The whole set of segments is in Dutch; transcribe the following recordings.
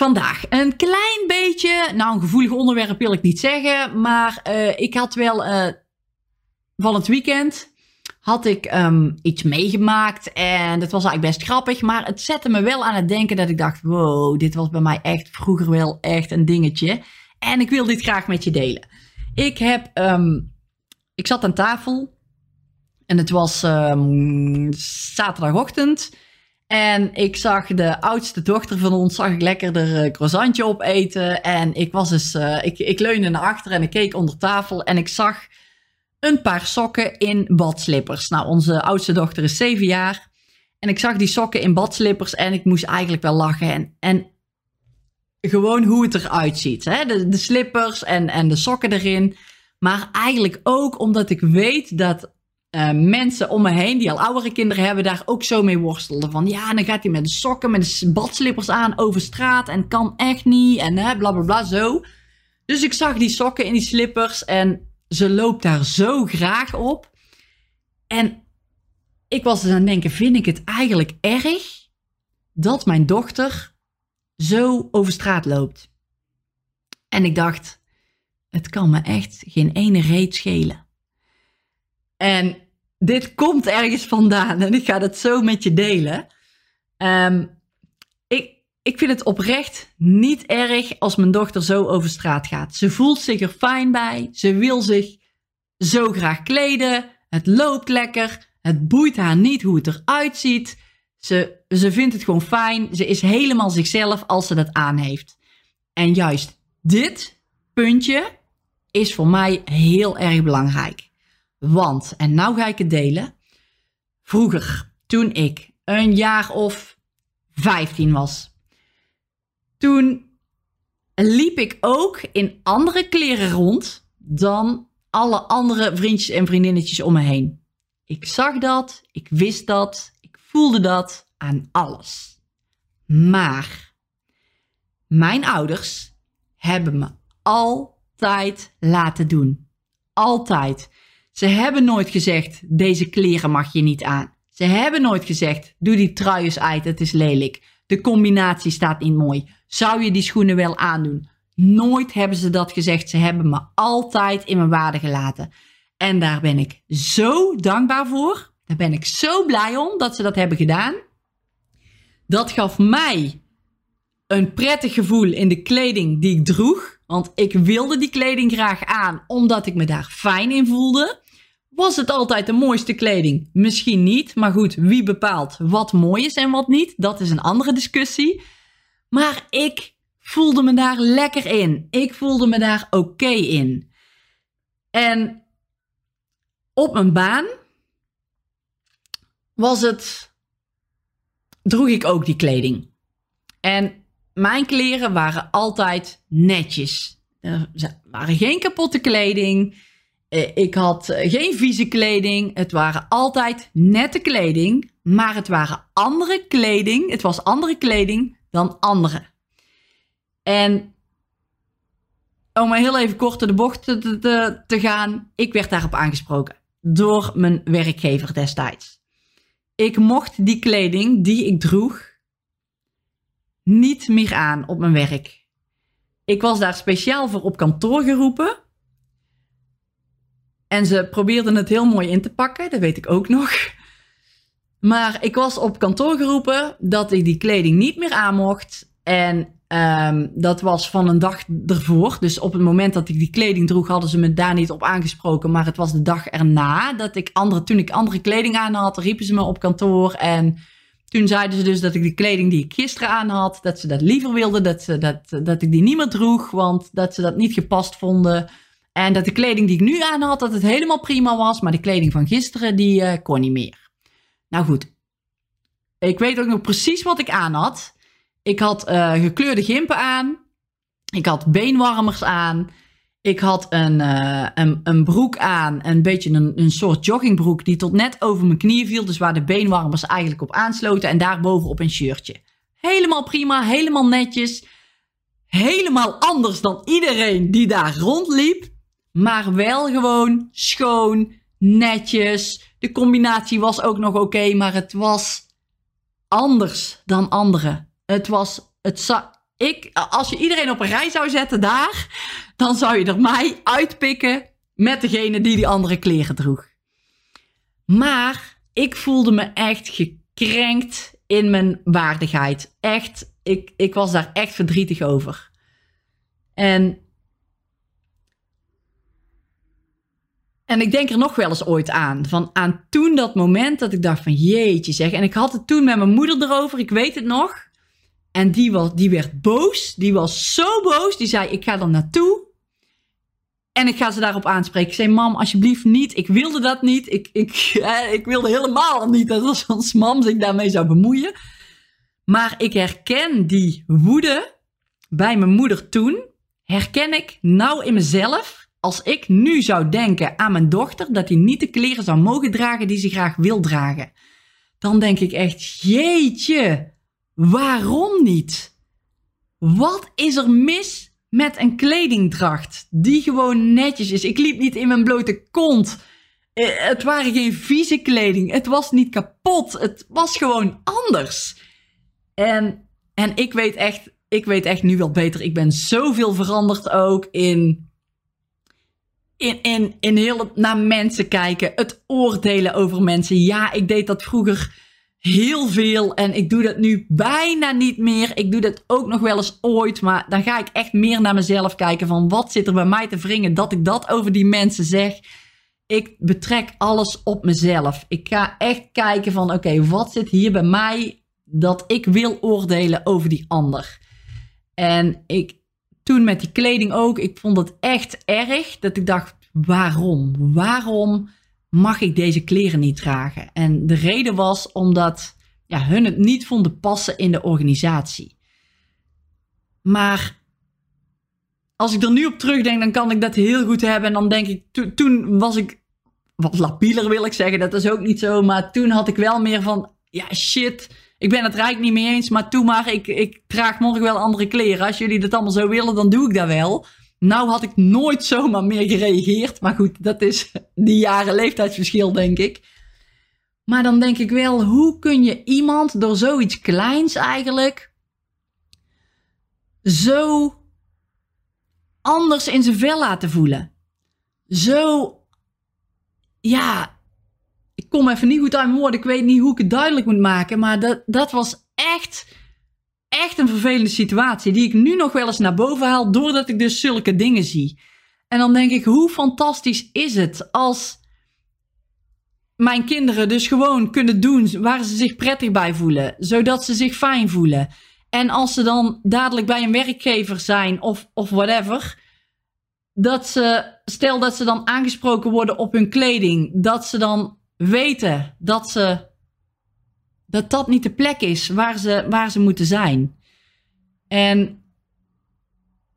vandaag een klein beetje, nou een gevoelig onderwerp wil ik niet zeggen, maar uh, ik had wel uh, van het weekend had ik um, iets meegemaakt en dat was eigenlijk best grappig, maar het zette me wel aan het denken dat ik dacht, wow, dit was bij mij echt vroeger wel echt een dingetje en ik wil dit graag met je delen. Ik heb, um, ik zat aan tafel en het was um, zaterdagochtend. En ik zag de oudste dochter van ons, zag ik lekker de uh, croissantje opeten. En ik was dus, uh, ik, ik leunde naar achter en ik keek onder tafel en ik zag een paar sokken in badslippers. Nou, onze oudste dochter is zeven jaar. En ik zag die sokken in badslippers en ik moest eigenlijk wel lachen. En, en gewoon hoe het eruit ziet. Hè? De, de slippers en, en de sokken erin. Maar eigenlijk ook omdat ik weet dat uh, mensen om me heen die al oudere kinderen hebben, daar ook zo mee worstelden. Van ja, dan gaat hij met de sokken, met de badslippers aan over straat en kan echt niet en bla bla bla zo. Dus ik zag die sokken in die slippers en ze loopt daar zo graag op. En ik was dus aan het denken, vind ik het eigenlijk erg dat mijn dochter zo over straat loopt? En ik dacht, het kan me echt geen ene reet schelen. En dit komt ergens vandaan en ik ga het zo met je delen. Um, ik, ik vind het oprecht niet erg als mijn dochter zo over straat gaat. Ze voelt zich er fijn bij. Ze wil zich zo graag kleden. Het loopt lekker. Het boeit haar niet hoe het eruit ziet. Ze, ze vindt het gewoon fijn. Ze is helemaal zichzelf als ze dat aan heeft. En juist dit puntje is voor mij heel erg belangrijk. Want, en nou ga ik het delen. Vroeger, toen ik een jaar of 15 was, toen liep ik ook in andere kleren rond dan alle andere vriendjes en vriendinnetjes om me heen. Ik zag dat, ik wist dat, ik voelde dat aan alles. Maar mijn ouders hebben me altijd laten doen. Altijd. Ze hebben nooit gezegd, deze kleren mag je niet aan. Ze hebben nooit gezegd, doe die trui eens uit, het is lelijk. De combinatie staat niet mooi. Zou je die schoenen wel aandoen? Nooit hebben ze dat gezegd. Ze hebben me altijd in mijn waarde gelaten. En daar ben ik zo dankbaar voor. Daar ben ik zo blij om dat ze dat hebben gedaan. Dat gaf mij een prettig gevoel in de kleding die ik droeg. Want ik wilde die kleding graag aan, omdat ik me daar fijn in voelde. Was het altijd de mooiste kleding? Misschien niet, maar goed, wie bepaalt wat mooi is en wat niet? Dat is een andere discussie. Maar ik voelde me daar lekker in. Ik voelde me daar oké in. En op mijn baan was het. droeg ik ook die kleding. En mijn kleren waren altijd netjes. Er waren geen kapotte kleding. Eh, ik had eh, geen vieze kleding. Het waren altijd nette kleding. Maar het waren andere kleding. Het was andere kleding dan andere. En om maar heel even kort de bocht te, te gaan. Ik werd daarop aangesproken. Door mijn werkgever destijds. Ik mocht die kleding die ik droeg niet meer aan op mijn werk. Ik was daar speciaal voor op kantoor geroepen. En ze probeerden het heel mooi in te pakken, dat weet ik ook nog. Maar ik was op kantoor geroepen dat ik die kleding niet meer aan mocht. En um, dat was van een dag ervoor. Dus op het moment dat ik die kleding droeg, hadden ze me daar niet op aangesproken. Maar het was de dag erna dat ik andere, toen ik andere kleding aan had, riepen ze me op kantoor. En toen zeiden ze dus dat ik de kleding die ik gisteren aan had, dat ze dat liever wilden, dat, ze, dat, dat ik die niet meer droeg, want dat ze dat niet gepast vonden. En dat de kleding die ik nu aan had, dat het helemaal prima was, maar de kleding van gisteren, die uh, kon niet meer. Nou goed, ik weet ook nog precies wat ik aan had. Ik had uh, gekleurde gimpen aan. Ik had beenwarmers aan. Ik had een, uh, een, een, broek aan, een beetje een, een soort joggingbroek die tot net over mijn knieën viel. Dus waar de beenwarmers eigenlijk op aansloten. En daarbovenop een shirtje. Helemaal prima, helemaal netjes. Helemaal anders dan iedereen die daar rondliep. Maar wel gewoon schoon, netjes. De combinatie was ook nog oké, maar het was anders dan anderen. Het was, het ik, als je iedereen op een rij zou zetten daar, dan zou je er mij uitpikken met degene die die andere kleren droeg. Maar ik voelde me echt gekrenkt in mijn waardigheid. Echt, ik, ik was daar echt verdrietig over. En, en ik denk er nog wel eens ooit aan. Van aan toen dat moment dat ik dacht van jeetje zeg. En ik had het toen met mijn moeder erover, ik weet het nog. En die, was, die werd boos. Die was zo boos. Die zei: Ik ga er naartoe. En ik ga ze daarop aanspreken. Ik zei: Mam, alsjeblieft niet. Ik wilde dat niet. Ik, ik, ik wilde helemaal niet dat als mam zich daarmee zou bemoeien. Maar ik herken die woede bij mijn moeder toen. Herken ik nou in mezelf. Als ik nu zou denken aan mijn dochter dat hij niet de kleren zou mogen dragen die ze graag wil dragen. Dan denk ik echt: Jeetje Waarom niet? Wat is er mis met een kledingdracht die gewoon netjes is? Ik liep niet in mijn blote kont. Eh, het waren geen vieze kleding. Het was niet kapot. Het was gewoon anders. En, en ik weet echt, ik weet echt nu wel beter. Ik ben zoveel veranderd ook in in, in, in heel naar mensen kijken, het oordelen over mensen. Ja, ik deed dat vroeger heel veel en ik doe dat nu bijna niet meer. Ik doe dat ook nog wel eens ooit, maar dan ga ik echt meer naar mezelf kijken van wat zit er bij mij te wringen dat ik dat over die mensen zeg. Ik betrek alles op mezelf. Ik ga echt kijken van oké, wat zit hier bij mij dat ik wil oordelen over die ander. En ik toen met die kleding ook, ik vond het echt erg dat ik dacht waarom? Waarom mag ik deze kleren niet dragen? En de reden was omdat ja, hun het niet vonden passen in de organisatie. Maar als ik er nu op terugdenk, dan kan ik dat heel goed hebben. En dan denk ik, toen was ik wat lapieler wil ik zeggen, dat is ook niet zo. Maar toen had ik wel meer van, ja shit, ik ben het rijk niet mee eens, maar toe maar, ik, ik draag morgen wel andere kleren. Als jullie dat allemaal zo willen, dan doe ik dat wel. Nou had ik nooit zomaar meer gereageerd. Maar goed, dat is die jaren leeftijdsverschil, denk ik. Maar dan denk ik wel, hoe kun je iemand door zoiets kleins eigenlijk zo anders in zijn vel laten voelen? Zo, ja, kom even niet goed uit mijn woorden. Ik weet niet hoe ik het duidelijk moet maken. Maar dat, dat was echt echt een vervelende situatie. Die ik nu nog wel eens naar boven haal. Doordat ik dus zulke dingen zie. En dan denk ik, hoe fantastisch is het als mijn kinderen dus gewoon kunnen doen waar ze zich prettig bij voelen. Zodat ze zich fijn voelen. En als ze dan dadelijk bij een werkgever zijn of, of whatever. Dat ze, stel dat ze dan aangesproken worden op hun kleding. Dat ze dan weten dat ze dat dat niet de plek is waar ze, waar ze moeten zijn. En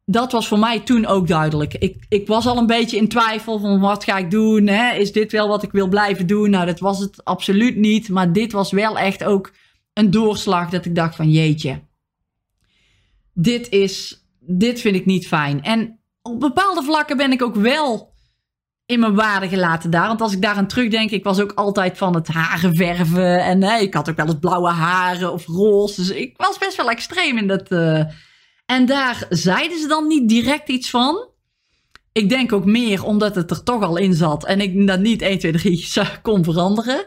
dat was voor mij toen ook duidelijk. Ik, ik was al een beetje in twijfel van wat ga ik doen? Hè? Is dit wel wat ik wil blijven doen? Nou, dat was het absoluut niet. Maar dit was wel echt ook een doorslag dat ik dacht van jeetje. Dit is, dit vind ik niet fijn. En op bepaalde vlakken ben ik ook wel in mijn waarde gelaten daar. Want als ik daar aan terugdenk, ik was ook altijd van het haren verven. En hè, ik had ook wel eens blauwe haren of roze. Dus ik was best wel extreem in dat. Uh... En daar zeiden ze dan niet direct iets van. Ik denk ook meer omdat het er toch al in zat. En ik dat niet 1, 2, 3 kon veranderen.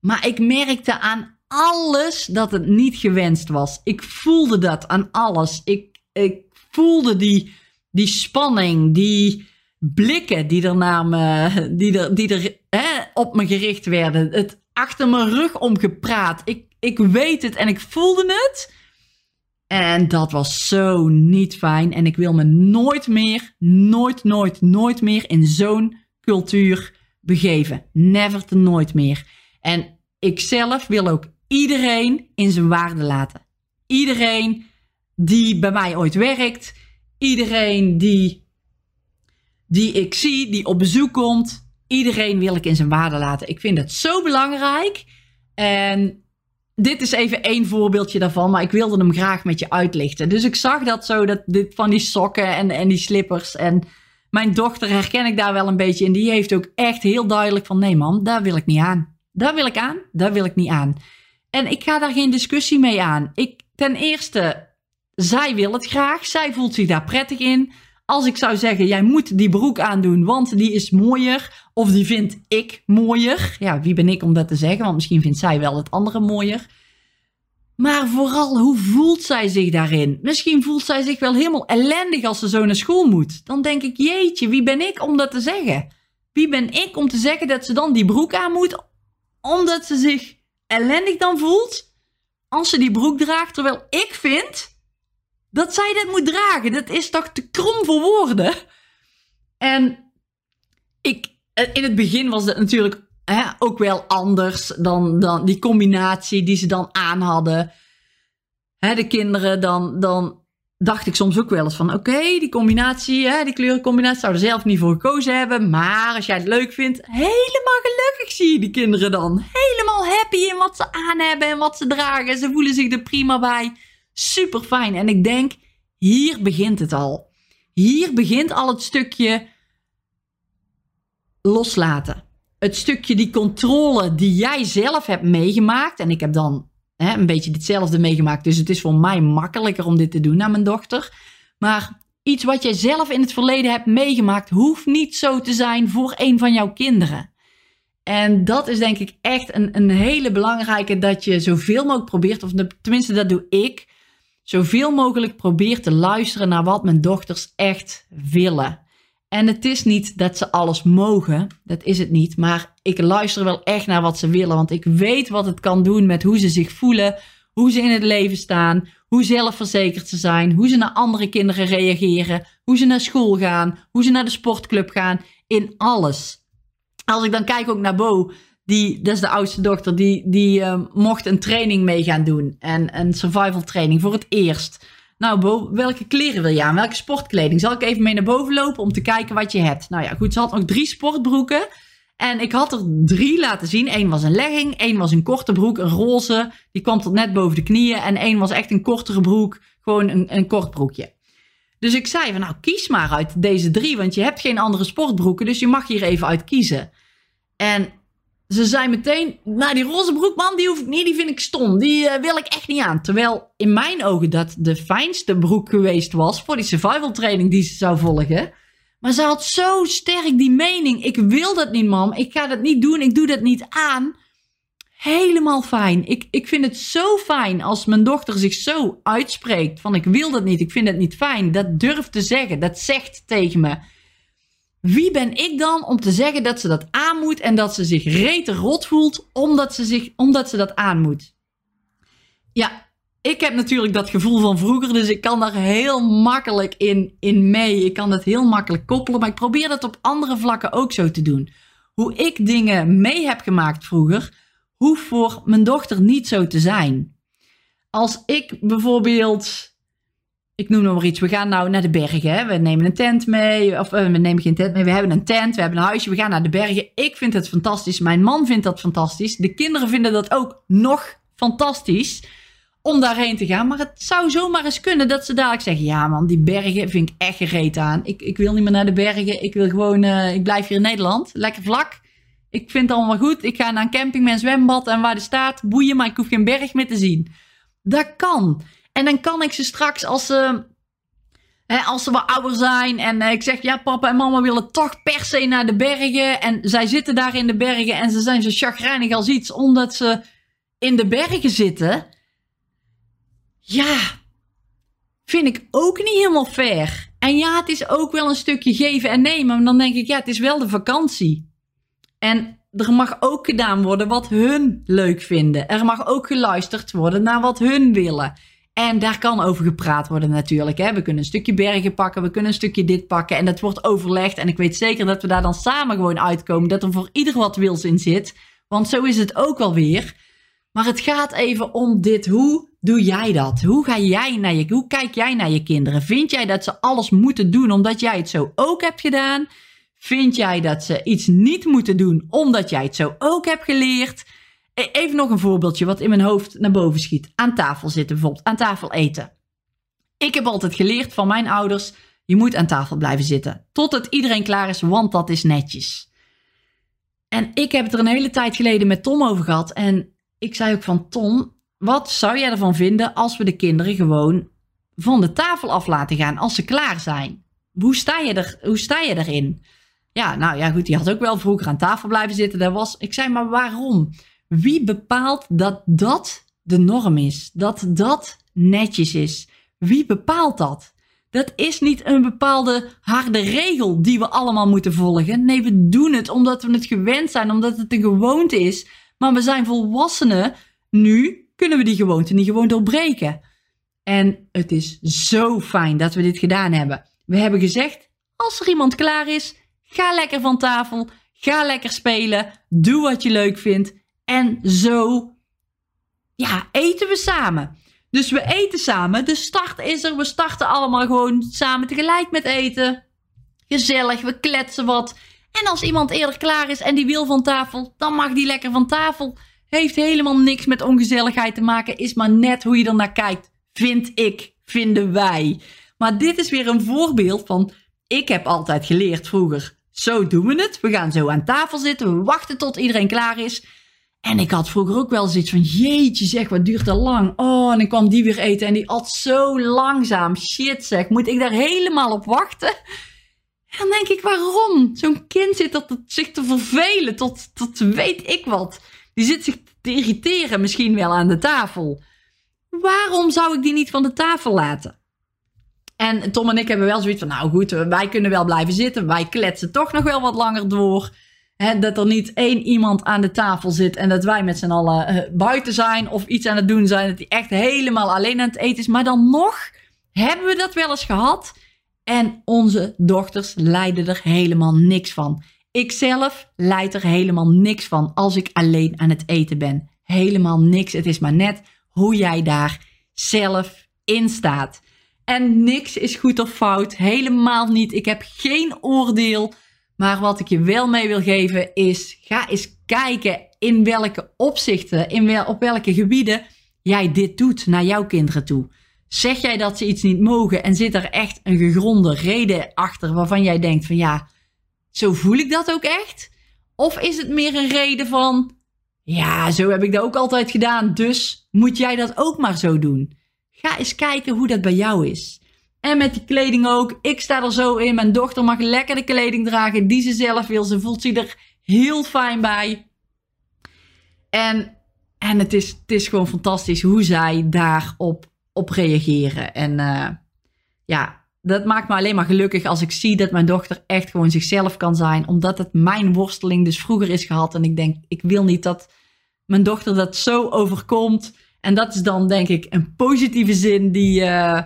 Maar ik merkte aan alles dat het niet gewenst was. Ik voelde dat aan alles. Ik, ik voelde die, die spanning, die blikken die er, naar me, die er, die er hè, op me gericht werden. Het achter mijn rug omgepraat. Ik, ik weet het en ik voelde het. En dat was zo niet fijn. En ik wil me nooit meer, nooit, nooit, nooit meer in zo'n cultuur begeven. Never te nooit meer. En ik zelf wil ook iedereen in zijn waarde laten. Iedereen die bij mij ooit werkt. Iedereen die, die ik zie, die op bezoek komt. Iedereen wil ik in zijn waarde laten. Ik vind het zo belangrijk. En dit is even één voorbeeldje daarvan, maar ik wilde hem graag met je uitlichten. Dus ik zag dat zo, dat dit van die sokken en, en die slippers. En mijn dochter herken ik daar wel een beetje in. Die heeft ook echt heel duidelijk van, nee man, daar wil ik niet aan. Daar wil ik aan, daar wil ik niet aan. En ik ga daar geen discussie mee aan. Ik, ten eerste, zij wil het graag. Zij voelt zich daar prettig in. Als ik zou zeggen, jij moet die broek aandoen, want die is mooier. Of die vind ik mooier. Ja, wie ben ik om dat te zeggen? Want misschien vindt zij wel het andere mooier. Maar vooral, hoe voelt zij zich daarin? Misschien voelt zij zich wel helemaal ellendig als ze zo naar school moet. Dan denk ik, jeetje, wie ben ik om dat te zeggen? Wie ben ik om te zeggen dat ze dan die broek aan moet, omdat ze zich ellendig dan voelt? Als ze die broek draagt, terwijl ik vind dat zij dat moet dragen. Dat is toch te krom voor woorden? En ik, in het begin was het natuurlijk hè, ook wel anders dan, dan die combinatie die ze dan aan hadden. Hè, de kinderen, dan, dan dacht ik soms ook wel eens van... oké, die combinatie, hè, die kleurencombinatie zouden zelf niet voor gekozen hebben... maar als jij het leuk vindt, helemaal gelukkig zie je die kinderen dan. Helemaal happy in wat ze aan hebben en wat ze dragen. Ze voelen zich er prima bij. Super fijn. En ik denk, hier begint het al. Hier begint al het stukje loslaten. Het stukje die controle die jij zelf hebt meegemaakt. En ik heb dan hè, een beetje hetzelfde meegemaakt. Dus het is voor mij makkelijker om dit te doen naar mijn dochter. Maar iets wat jij zelf in het verleden hebt meegemaakt, hoeft niet zo te zijn voor een van jouw kinderen. En dat is denk ik echt een, een hele belangrijke dat je zoveel mogelijk probeert, of tenminste dat doe ik, zoveel mogelijk probeer te luisteren naar wat mijn dochters echt willen. En het is niet dat ze alles mogen, dat is het niet. Maar ik luister wel echt naar wat ze willen, want ik weet wat het kan doen met hoe ze zich voelen, hoe ze in het leven staan, hoe zelfverzekerd ze zijn, hoe ze naar andere kinderen reageren, hoe ze naar school gaan, hoe ze naar de sportclub gaan, in alles. Als ik dan kijk ook naar Bo, die, dat is de oudste dochter, die, die uh, mocht een training mee gaan doen. En een survival training voor het eerst. Nou, Bo, welke kleren wil je aan? Welke sportkleding? Zal ik even mee naar boven lopen om te kijken wat je hebt? Nou ja, goed, ze had nog drie sportbroeken. En ik had er drie laten zien. Eén was een legging, één was een korte broek, een roze. Die kwam tot net boven de knieën. En één was echt een kortere broek, gewoon een, een kort broekje. Dus ik zei van, nou, kies maar uit deze drie, want je hebt geen andere sportbroeken, dus je mag hier even uit kiezen. En ze zei meteen, nou die roze broek man, die hoef ik niet, die vind ik stom. Die uh, wil ik echt niet aan. Terwijl in mijn ogen dat de fijnste broek geweest was voor die survival training die ze zou volgen. Maar ze had zo sterk die mening, ik wil dat niet mam, ik ga dat niet doen, ik doe dat niet aan. Helemaal fijn. Ik, ik vind het zo fijn als mijn dochter zich zo uitspreekt van ik wil dat niet, ik vind het niet fijn. Dat durft te zeggen, dat zegt tegen me. Wie ben ik dan om te zeggen dat ze dat aan moet en dat ze zich rete rot voelt omdat ze, zich, omdat ze dat aan moet? Ja, ik heb natuurlijk dat gevoel van vroeger, dus ik kan daar heel makkelijk in, in mee. Ik kan het heel makkelijk koppelen, maar ik probeer dat op andere vlakken ook zo te doen. Hoe ik dingen mee heb gemaakt vroeger, hoeft voor mijn dochter niet zo te zijn. Als ik bijvoorbeeld ik noem nog maar iets. We gaan nou naar de bergen. Hè? We nemen een tent mee. Of uh, we nemen geen tent mee. We hebben een tent. We hebben een huisje. We gaan naar de bergen. Ik vind het fantastisch. Mijn man vindt dat fantastisch. De kinderen vinden dat ook nog fantastisch. Om daarheen te gaan. Maar het zou zomaar eens kunnen dat ze dadelijk zeggen: Ja, man, die bergen vind ik echt gereed aan. Ik, ik wil niet meer naar de bergen. Ik wil gewoon. Uh, ik blijf hier in Nederland. Lekker vlak. Ik vind het allemaal goed. Ik ga naar een camping met een zwembad. En waar de staat, boeien. Maar ik hoef geen berg meer te zien. Dat kan. En dan kan ik ze straks als ze, hè, als ze wat ouder zijn en eh, ik zeg ja papa en mama willen toch per se naar de bergen en zij zitten daar in de bergen en ze zijn zo chagrijnig als iets omdat ze in de bergen zitten. Ja, vind ik ook niet helemaal fair. En ja, het is ook wel een stukje geven en nemen. Maar dan denk ik, ja, het is wel de vakantie. En er mag ook gedaan worden wat hun leuk vinden. Er mag ook geluisterd worden naar wat hun willen. En daar kan over gepraat worden natuurlijk. Hè. We kunnen een stukje bergen pakken, we kunnen een stukje dit pakken. En dat wordt overlegd. En ik weet zeker dat we daar dan samen gewoon uitkomen. Dat er voor ieder wat wils in zit. Want zo is het ook wel weer. Maar het gaat even om dit. Hoe doe jij dat? Hoe ga jij naar je, hoe kijk jij naar je kinderen? Vind jij dat ze alles moeten doen omdat jij het zo ook hebt gedaan? Vind jij dat ze iets niet moeten doen omdat jij het zo ook hebt geleerd? E, even nog een voorbeeldje wat in mijn hoofd naar boven schiet. Aan tafel zitten bijvoorbeeld, aan tafel eten. Ik heb altijd geleerd van mijn ouders, je moet aan tafel blijven zitten. Totdat iedereen klaar is, want dat is netjes. En ik heb het er een hele tijd geleden met Tom over gehad. En ik zei ook van Tom, wat zou jij ervan vinden als we de kinderen gewoon van de tafel af laten gaan als ze klaar zijn? Hoe sta je, er, hoe sta je erin? Ja, nou ja, goed, die had ook wel vroeger aan tafel blijven zitten. Dat was, ik zei, maar waarom? Wie bepaalt dat dat de norm is? Dat dat netjes is? Wie bepaalt dat? Dat is niet een bepaalde harde regel die we allemaal moeten volgen. Nee, we doen het omdat we het gewend zijn, omdat het een gewoonte is. Maar we zijn volwassenen. Nu kunnen we die gewoonte niet gewoon doorbreken. En het is zo fijn dat we dit gedaan hebben. We hebben gezegd: als er iemand klaar is, ga lekker van tafel. Ga lekker spelen. Doe wat je leuk vindt. En zo, ja, eten we samen. Dus we eten samen. De start is er. We starten allemaal gewoon samen tegelijk met eten. Gezellig, we kletsen wat. En als iemand eerder klaar is en die wil van tafel, dan mag die lekker van tafel. Heeft helemaal niks met ongezelligheid te maken. Is maar net hoe je er naar kijkt. Vind ik, vinden wij. Maar dit is weer een voorbeeld van. Ik heb altijd geleerd vroeger. Zo doen we het. We gaan zo aan tafel zitten. We wachten tot iedereen klaar is. En ik had vroeger ook wel zoiets van, jeetje zeg, wat duurt dat lang. Oh, en dan kwam die weer eten en die at zo langzaam. Shit zeg, moet ik daar helemaal op wachten? En dan denk ik, waarom? Zo'n kind zit tot, zich te vervelen, tot, tot weet ik wat. Die zit zich te irriteren misschien wel aan de tafel. Waarom zou ik die niet van de tafel laten? En Tom en ik hebben wel zoiets van, nou goed, wij kunnen wel blijven zitten. Wij kletsen toch nog wel wat langer door dat er niet één iemand aan de tafel zit en dat wij met z'n allen uh, buiten zijn of iets aan het doen zijn. Dat hij echt helemaal alleen aan het eten is. Maar dan nog hebben we dat wel eens gehad. En onze dochters lijden er helemaal niks van. Ikzelf leid er helemaal niks van als ik alleen aan het eten ben. Helemaal niks. Het is maar net hoe jij daar zelf in staat. En niks is goed of fout. Helemaal niet. Ik heb geen oordeel maar wat ik je wel mee wil geven is, ga eens kijken in welke opzichten, in wel, op welke gebieden jij dit doet naar jouw kinderen toe. Zeg jij dat ze iets niet mogen en zit er echt een gegronde reden achter waarvan jij denkt van ja, zo voel ik dat ook echt? Of is het meer een reden van, ja, zo heb ik dat ook altijd gedaan, dus moet jij dat ook maar zo doen? Ga eens kijken hoe dat bij jou is. En met die kleding ook. Ik sta er zo in. Mijn dochter mag lekker de kleding dragen die ze zelf wil. Ze voelt zich er heel fijn bij. En, en het, is, het is gewoon fantastisch hoe zij daarop op reageren. En uh, ja, dat maakt me alleen maar gelukkig als ik zie dat mijn dochter echt gewoon zichzelf kan zijn. Omdat het mijn worsteling dus vroeger is gehad. En ik denk, ik wil niet dat mijn dochter dat zo overkomt. En dat is dan denk ik een positieve zin die... Uh,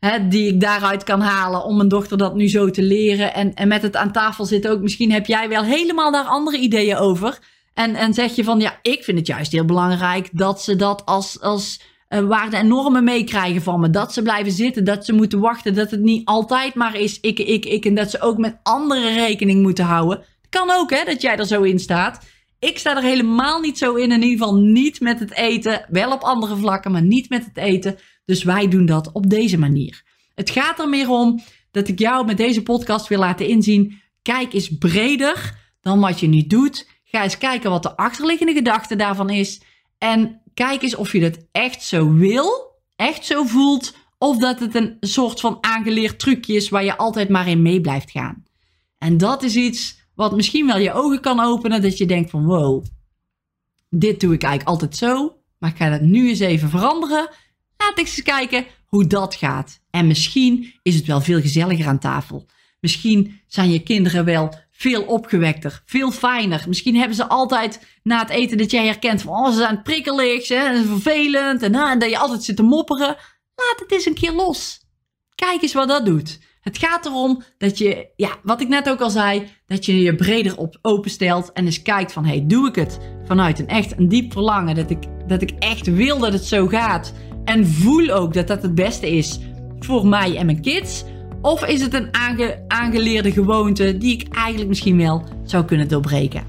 Hè, die ik daaruit kan halen om mijn dochter dat nu zo te leren. En, en met het aan tafel zitten ook. Misschien heb jij wel helemaal daar andere ideeën over. En, en zeg je van ja, ik vind het juist heel belangrijk dat ze dat als, als uh, waarde en normen meekrijgen van me. Dat ze blijven zitten, dat ze moeten wachten, dat het niet altijd maar is ik, ik, ik. En dat ze ook met anderen rekening moeten houden. Kan ook hè, dat jij er zo in staat. Ik sta er helemaal niet zo in. In ieder geval niet met het eten. Wel op andere vlakken, maar niet met het eten. Dus wij doen dat op deze manier. Het gaat er meer om dat ik jou met deze podcast wil laten inzien. Kijk eens breder dan wat je nu doet. Ga eens kijken wat de achterliggende gedachte daarvan is. En kijk eens of je dat echt zo wil, echt zo voelt. Of dat het een soort van aangeleerd trucje is waar je altijd maar in mee blijft gaan. En dat is iets wat misschien wel je ogen kan openen. Dat je denkt van wow, dit doe ik eigenlijk altijd zo. Maar ik ga dat nu eens even veranderen. Laat ik eens kijken hoe dat gaat. En misschien is het wel veel gezelliger aan tafel. Misschien zijn je kinderen wel veel opgewekter, veel fijner. Misschien hebben ze altijd na het eten dat jij herkent van oh, ze zijn prikkelig hè, en vervelend en, en dat je altijd zit te mopperen. Laat het eens een keer los. Kijk eens wat dat doet. Het gaat erom dat je, ja, wat ik net ook al zei, dat je je breder op openstelt en eens kijkt van, hey, doe ik het vanuit een echt een diep verlangen, dat ik, dat ik echt wil dat het zo gaat en voel ook dat dat het beste is voor mij en mijn kids? Of is het een aangeleerde gewoonte die ik eigenlijk misschien wel zou kunnen doorbreken?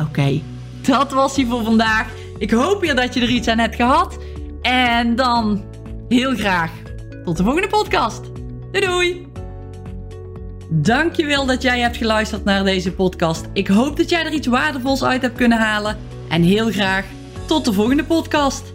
Oké, dat was hij voor vandaag. Ik hoop weer dat je er iets aan hebt gehad. En dan heel graag tot de volgende podcast. Doei doei! Dankjewel dat jij hebt geluisterd naar deze podcast. Ik hoop dat jij er iets waardevols uit hebt kunnen halen. En heel graag tot de volgende podcast.